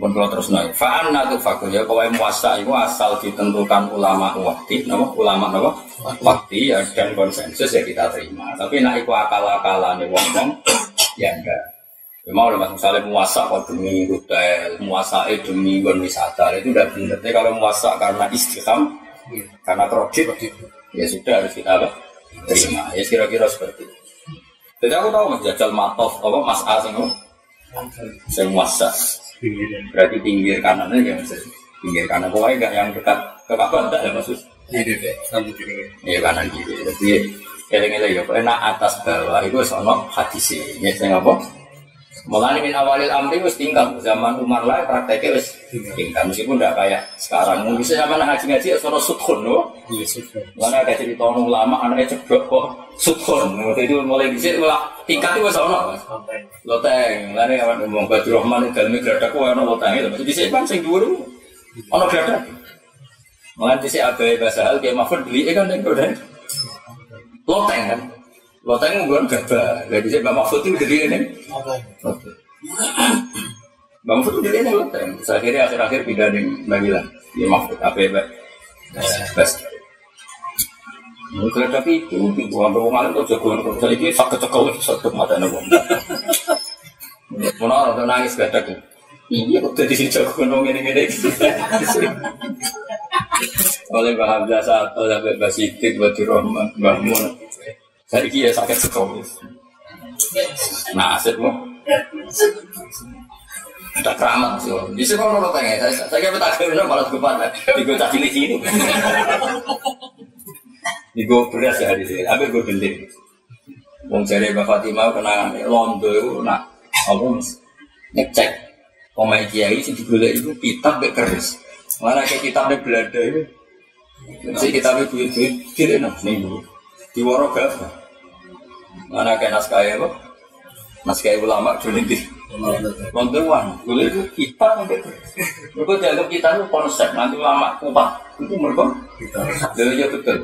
Pun kalau terus naik, fa'an natu fakir ya, kalau muasa itu asal ditentukan ulama wakti, nama ulama nama wakti ya dan konsensus ya kita terima. Tapi nak iku akal-akalan nih wong wong ya enggak. Ya mau lah misalnya muasa kok demi hotel, muasa demi gon wisata itu udah benar. Tapi kalau muasa karena istiqam, karena kredit, ya sudah harus kita apa? terima. Ya kira-kira seperti itu. Jadi aku tahu mas jajal matof, apa mas A sing saya muasa berarti pinggir kanannya ya mas pinggir kanan. Pokoknya enggak yang dekat ke Ka'bah enggak ya maksud Ini deh, sambut ini. ya kanan kiri. Jadi Eleng-eleng ya, enak atas bawah itu sono hadis ini. Saya ngapa? Mulai min awalil amri wis tinggal zaman Umar lah prakteknya wis tinggal meskipun tidak kayak sekarang. Mungkin bisa zaman ngaji ngaji sono sukhun loh. Mana ada cerita orang lama anaknya ceblok kok. Waktu itu mulai bisa malah tingkat itu. Sampai. Loteng, lari awan ngomong Badru Rahman itu dalamnya geradak kok ono loteng itu. Jadi saya kan sing geradak. Malah di sini abai bahasa hal kayak Mahfud beli kan yang loteng kan. Loteng bukan gabah. Jadi saya Mbak Mahfud itu beli ini. Mbak Mahfud itu beli ini loteng. Terus akhirnya akhir-akhir pindah di Bagilan. Ya Mahfud abai Mbak. Bas. Mau geradak itu, itu ambil wong alim jagoan kok. Jadi dia sakit cekal satu mata nabung. Mana orang nangis geradak itu. Iya, kok jadi si jagoan wong ini ini. Oleh Mbah Hamzah satu sampai Sidik, Mbah Dirahman, Mbah Mun. Saya kira sakit sekali. Nah, aset mau. Ada keramat sih. Di sini kalau orang tanya, saya saya kira tak kira malah kepan. Tiga caci di sini. Ini gue beras ya di sini. Tapi gue beli. Wong jari Mbak Fatimah kenangan Londo itu nak mas ngecek pemain kiai sih digolek itu kitab be keris. Mana kayak kitab be belanda itu. Si kitab be duit duit kiri nih dulu. Di waro gak Mana kayak naskah apa? Naskah ulama dulu di Londo wan. Golek itu kitab be keris. Mereka dianggap kitab itu konsep nanti ulama kupat itu mereka. Dari betul.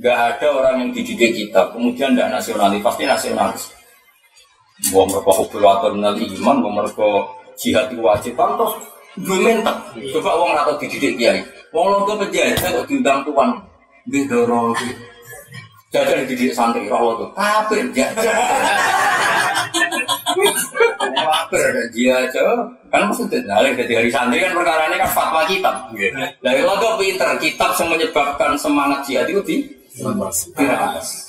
Gak ada orang yang dididik kitab, kemudian tidak nasionalis, pasti nasionalis. Mau mereka hubul atau menali iman, mau mereka jihad wajib, pantas gue mentak. Coba uang atau dididik kiai, uang lo penjajah kok diundang tuan, gue dorong Jajan dididik santri, roh tuh, kafir, jajan. Kafir, dia aja. Kan maksudnya, nah, dari hari santri kan perkara ini kan fatwa kitab. Dari lo tuh pinter, kitab yang menyebabkan semangat jihad itu di Diramas.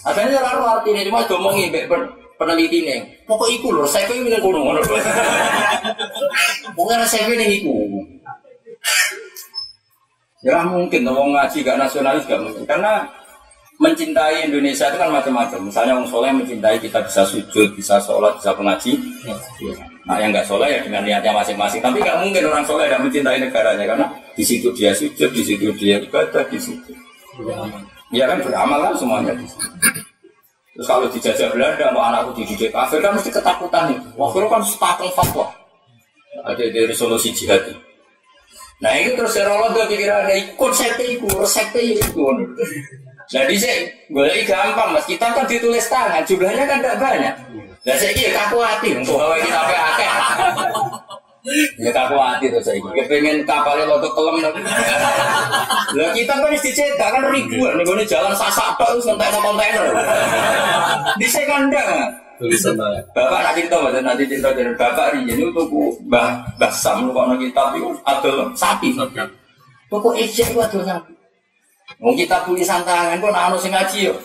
Adanya lalu artinya cuma ngomongi mbek pen- peneliti nih. Pokok iku lho, saya pengen minum kuno. Pokoknya saya pengen iku. Ya mungkin kalau ngaji gak nasionalis gak mungkin karena mencintai Indonesia itu kan macam-macam. Misalnya orang soleh mencintai kita bisa sujud, bisa sholat, bisa pengaji. Nah yang nggak soleh ya dengan niatnya masing-masing. Tapi nggak mungkin orang soleh tidak mencintai negaranya karena di situ dia sujud, di situ dia ibadah, di situ. Ya kan beramal kan semuanya di situ. Terus kalau dijajah Belanda, mau anakku dididik kafir kan mesti ketakutan nih. Waktu itu kan status fatwa. Ada dari resolusi jihad. Nah itu terus serolot dia pikiran ada konsepnya itu, resepnya itu. Nah di sini boleh gampang mas, kita kan ditulis tangan, jumlahnya kan tidak banyak. Nah saya kira kaku hati untuk bawa kita apa akeh. Ya kaku hati tuh saya kira, pengen kapalnya lodo kelem. Lah kita kan mesti cetak kan ribuan, nih gue jalan sasak terus kontainer kontainer. Di saya kandang. Bapak nanti cerita, Mas, nanti cerita dari bapak ini ini untuk mbah mbah Sam lu kalau kitab itu ada sapi. Pokok ejek itu ada sapi. Mau kita tulis tangan pun anu sing ngaji yo.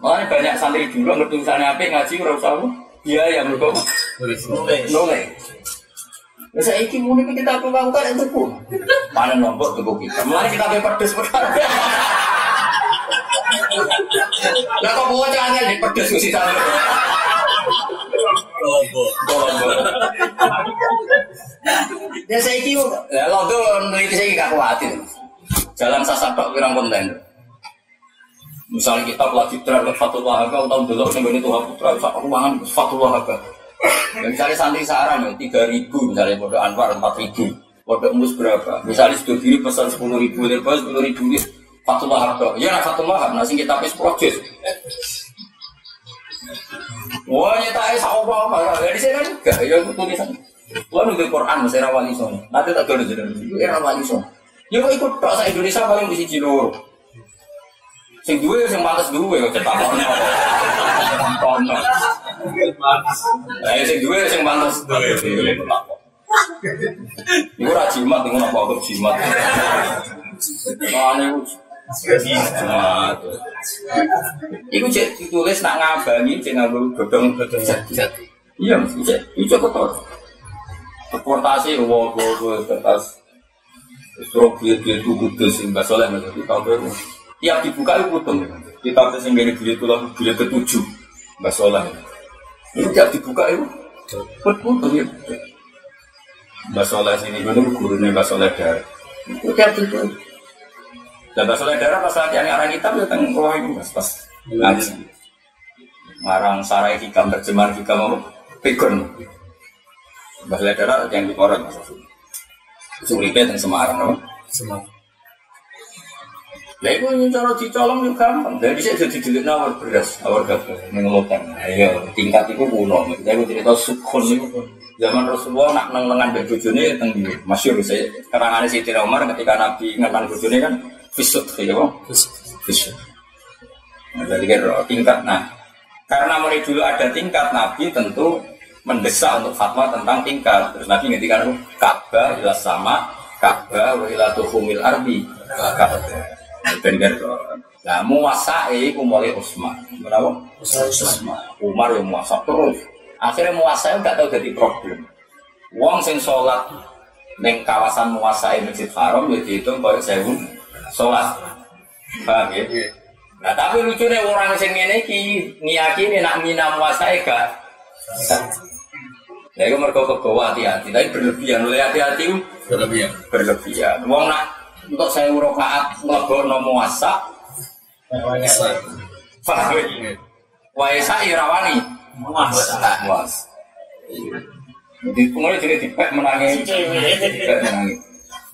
Makanya banyak santri dulu ngerti tulisannya apa ngaji ora usah. Iya ya mergo nulis. Lah saiki muni kita apa mau kan itu pun. Mana nombok tuku kita. Mulai kita be pedes perkara. Lah kok bawa jangan di pedes ku sisa. Ya saya iki ya londo neliti saya gak kuatir. Jalan sasapak pirang konten. Misalnya kita lagi terhadap Fatul Wahaba, tahun dulu yang itu Putra, ruangan Fatul Wahaba. Ya, misalnya santri saran ya, tiga ribu, misalnya bodoh Anwar empat ribu, Mus berapa? Misalnya sudah diri pesan sepuluh ribu, lepas sepuluh ribu, ya, Fatul Wahaba. Ya, nah Fatul Wahab, nasi kita pes proses. Wah, nyata es apa apa, ya di sana juga, ya aku tulisan. Wah, nunggu Quran, masih rawali son. Nanti tak tahu jadi, itu era wali son. Ya kok ikut tok sa Indonesia paling di siji loro. Sing duwe sing pantes duwe kok cetak ono. Ono. Lah sing duwe sing pantes duwe. Iku ra jimat ngono apa kok jimat. Mane jimat. Iku cek ditulis nak ngabangi cek nganggo godhong-godhong jati. Iya, mesti cek. Iku ketok. Deportasi wo wo wo kertas Suruh biar-biar itu kudus, Mbak Soleh, Mbak Soleh, tahu baru. Tiap dibuka itu putung. Kita tes yang gini beliau tuh beliau ketujuh, Mbak Soleh. Ini tidak dibuka itu, tuh ya. Mbak Soleh sini gue gurunya Mbak Soleh darah. Itu tidak dibuka. Dan Mbak Soleh darah pas latihan arah kita ya teng bawah itu mas pas ngaji. Marang sarai hikam terjemahan hikam apa? Pegon. Mbak Soleh darah yang dikorek mas. Suripe teng Semarang apa? Semua. Lah itu yang cara dicolong juga gampang. Dari saya jadi dilihat nawar beras, nawar gabah, mengelutan. Ayo, tingkat itu kuno. Saya itu cerita sukun itu. Zaman Rasulullah nak neng lengan dari bujuni teng di masyur saya kerangannya Siti Umar ketika Nabi ngetan bujuni kan fisut ya bang fisut. Nah, jadi kan tingkat. Nah, karena mulai dulu ada tingkat Nabi tentu mendesak untuk fatwa tentang tingkat. Terus Nabi kan Ka'bah ila sama Ka'bah wa ila tuhumil arbi Ka'bah. Nah, muasai ku mulai Utsman. Kenapa? Utsman. Umar yang muasa terus. Akhirnya muasa nggak tahu jadi problem. Wong sing sholat neng kawasan muasai Masjid Haram ya dihitung koyo sewu sholat. Paham ya? Nah, tapi lucunya orang sing ngene iki ngiyakini nak mina muasai gak Ya itu mereka kebawa hati-hati, tapi berlebihan oleh hati-hati itu Berlebihan. berlebihan. Wong nak untuk saya urokaat muasa, Besar. paham ya? Waisa irawani muasa. Muas. Jadi kemudian jadi dipek menangi, dipek menangi.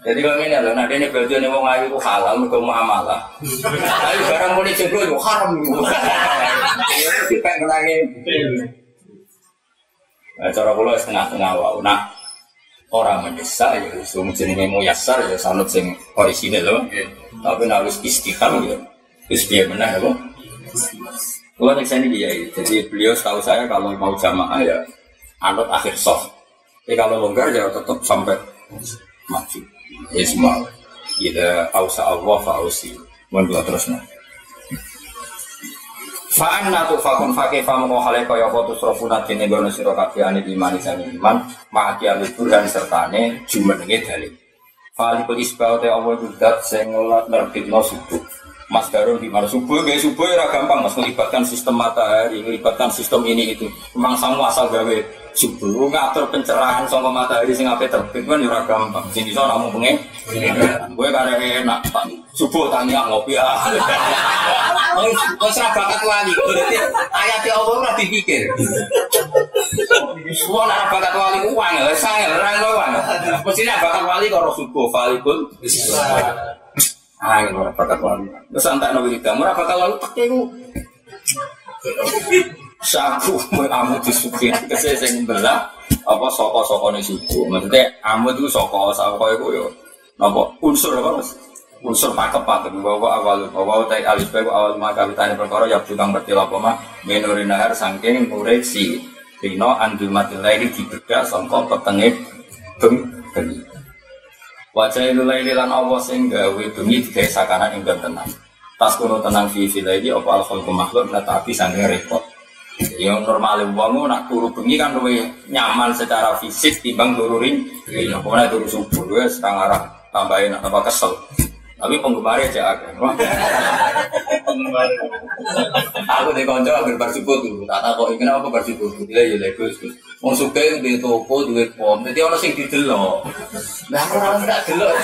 Jadi kalau ini loh, nah ini berarti ini mau ngayu itu halal, mereka mau amalah. Tapi barang mau dijebol itu haram. Dipek menangi. Nah, cara kula setengah-tengah wae. Nah, orang mendesak ya, semua jenenge mau yasar ya, sanut sing orisinil loh. Tapi nek wis istiqam ya, wis piye meneh ya, Kula nek sini dia, jadi beliau setahu saya kalau mau jamaah ya anut akhir soft. Tapi kalau longgar ya tetap sampai maju. Ya semua. Ida ausa Allah fausi. Mohon doa terus nah. Fa'an natu fakun fakih famu kohale kaya foto srofuna dene gono sira kabeh ane iman sang iman ma'aki alibur dan sertane jumenenge dalil. Falikul isbau te Allah iku dat sing nerbitno subuh. Mas Darul di mana subuh gaya subuh ya gampang mas melibatkan sistem matahari, melibatkan sistem ini itu. Memang sama asal gawe subuh ngatur pencerahan sama matahari sing ape terbit kan ya ora gampang. Sing iso namung pengen. Gue kadang enak Pak. subuh tanya ngopi ah. Wis ra bakat wali. Berarti ayat Allah ora dipikir. Semua nak bakat wali uang ya, saya orang uang. Mestinya bakat wali kalau subuh valikul. Ah, orang bakat wali. Terus antak nabi kita, murah bakat wali pakai ku. Saku amu disuki kese sing belah apa soko-soko nih subuh. Maksudnya amu itu soko soko itu yo. Apa unsur apa mas? Unsur pakepat bahwa awal bahwa utai alif baik awal maka ditanya perkara ya tukang bertil apa mah menuri nahar sangking koreksi Rino andul mati lain dibedak sangka petenge beng bengi. Wajah itu lain lan Allah sing gawe bengi digawe sakanan ing tenang. Tas kuno tenang fi fi lagi apa al khalqu makhluk nah tapi sange repot. Yang normal wong nak turu bengi kan luwih nyaman secara fisik timbang turu ring. Ya pokoknya turu subuh wis setengah arah tambahin apa kesel. Tapi penggemarnya aja agak. Penggemar. Aku di konco hampir bersyukur tuh. Tak kok kenapa aku bersyukur. Gila ya lego. Wong suka di toko duit pom. Jadi orang sing didelok. Nah orang nggak delok.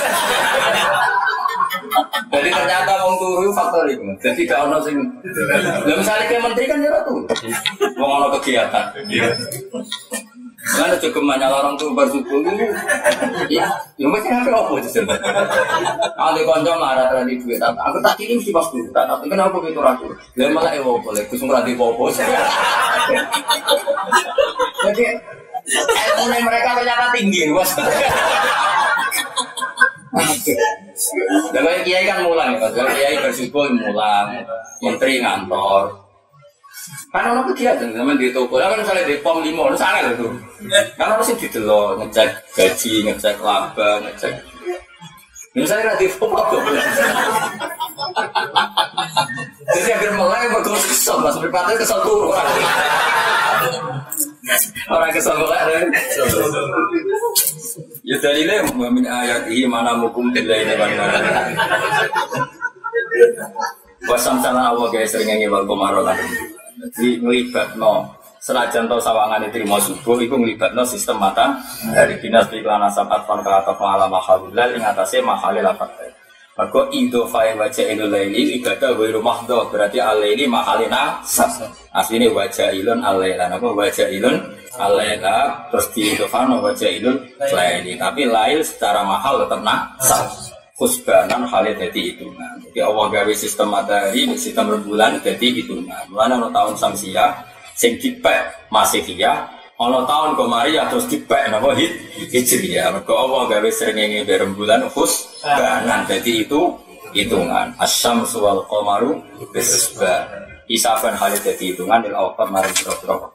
Jadi ternyata wong turu faktor itu. Jadi gak ono sing. Lah misalnya kayak menteri kan ya tuh. Wong ono kegiatan. Mana cukup banyak orang tuh bersyukur itu, ya, yang macam apa apa sih sebenarnya? Ada konco marah tadi duit, aku tak kirim sih pas dulu, tapi kenapa gitu ragu? Dia malah ewo boleh, kusung radi popo. Jadi ilmu mereka ternyata tinggi, bos. Kalau kiai kan mulang, kalau kiai bersyukur mulang, menteri ngantor, Kan orang kegiatan zaman di toko, kan misalnya di pom lima, itu itu. Kan orang sih didelok, ngecek gaji, ngecek laba, ngecek. Misalnya di pom apa? Jadi agar mulai bagus kesel, mas berpatah kesel turun. Orang kesel mulai. Ya min ayat ini mana mukum ini mana. Wasam sana Allah guys sering nyanyi wal komaro lan. Jadi ngelibatno senajan to sawangan itu mau subuh itu ngelibatno sistem mata dari dinas iklan asapat fan ka atau ala mahalilal ing atase mahalil lafat. Maka itu fai wajah ilul laili ibadah wa rumah do berarti alaili mahalina sab. Aslinya wajah ilun alaila apa wajah ilun alaila terus di idofano wajah ilun laili tapi lail secara mahal tetap nak sab khusbanan halnya jadi hitungan. Jadi Allah gawe sistem matahari, sistem rembulan jadi hitungan. Mana tahun samsia, sing dipek masihiyah, ono tahun komari ya terus dipek napa hit hijriyah. Mergo Allah gawe srengenge rembulan khusbanan jadi itu hitungan. Asyamsu wal qamaru bisbah. Isaban halnya jadi hitungan di awal maring biro-biro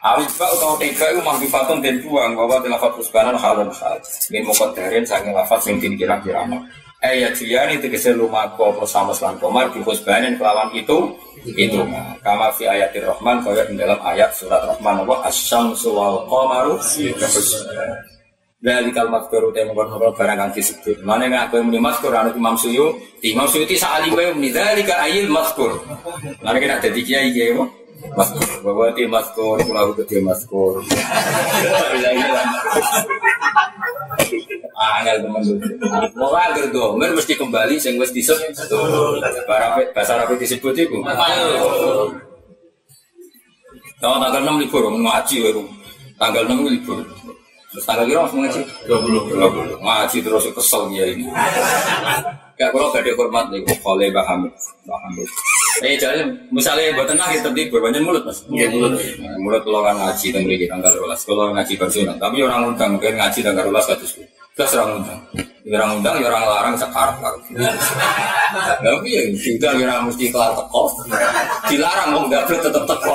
Awit pak atau tiga itu mahdifatun dan buang bahwa di lafat husbanan halun hal. Ini mukodarin sangi lafat sing tin kira-kira. Ayat dia ini tegese lumako apa sama selan komar di husbanin kelawan itu. Itu. Kama fi ayatir rahman kaya di dalam ayat surat rahman apa? Asyamsu wal qamaru. Dari kalimat kuru temu kono barang kang disebut. Mana yang aku muni maskur anu Imam Suyu, Imam Suyuti saali wae muni dalika ayil maskur. Mana kena dadi kiai kiai Maskur, bahwa tim maskur, pulau ke tim maskur. Angel teman tuh. Mau agar domer mesti kembali sing wis disebut. Bahasa Arab disebut itu. Tahu tanggal 6 libur, ngaji baru. Tanggal 6 libur. Terus tanggal kira harus ngaji? 20. 20. Ngaji terus kesel dia ini. Kayak kalau gak ada hormat nih, oleh Mbak Hamid. Mbak Hamid. Eh jadi misalnya buat tengah kita di berbanyak mulut mas. Iya mulut. Mulut kalau kan ngaji dan beri tanggal rolas. Kalau ngaji bersunat, tapi orang undang kan ngaji tanggal rolas katus. Terus orang undang. Orang undang, orang larang sekarang larang. Tapi ya sudah orang mesti kelar teko. Dilarang mau nggak tetap teko.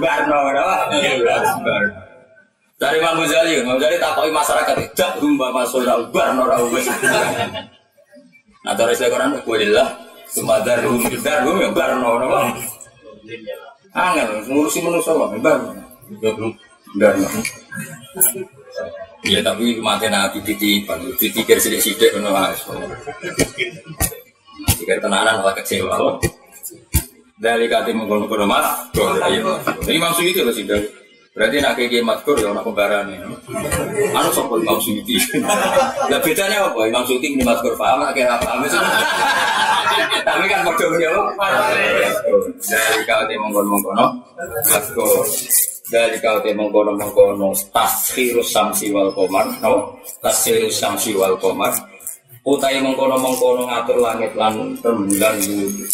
Barno, bar. Dari Imam Ghazali, Imam Ghazali takoi masyarakat tidak rumba masuk barno rawes. Nah, terus saya Quran, Walillah, Sumadar, Dar, gue yang barno, nama. Angel, ngurusi manusia, Bang, barno. Barno. Ya, tapi mati nabi titipan, ditikir sidik-sidik, bener harus. Tikir tenanan, lah kecewa. Dari kati mengkono-kono mas, ini maksud itu loh sih, Berarti nak kayak matkur ya orang pembaran ya. Anu sopo Imam Suyuti. Lah bedanya apa? Imam Suyuti ini matkur paham nak kira paham Tapi kan padha ya. Dari kau te mongkon-mongkono matkur. Dari kau te mongkon-mongkono taskhirus samsi wal qamar, no? Taskhirus samsi wal qamar. Utai mengkono-mengkono ngatur langit lan rembulan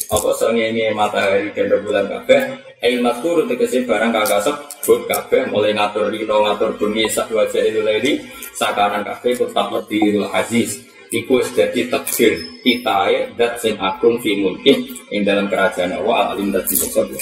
apa sengenge matahari dan rembulan kabeh Ail matur tegese barang kakak sebut kabeh mulai ngatur rino ngatur bumi sak wajah itu lagi sakanan kabeh tetap ledirul aziz. Iku dadi takdir kita dat sing agung fi mulki ing dalam kerajaan Allah alim dadi sebab di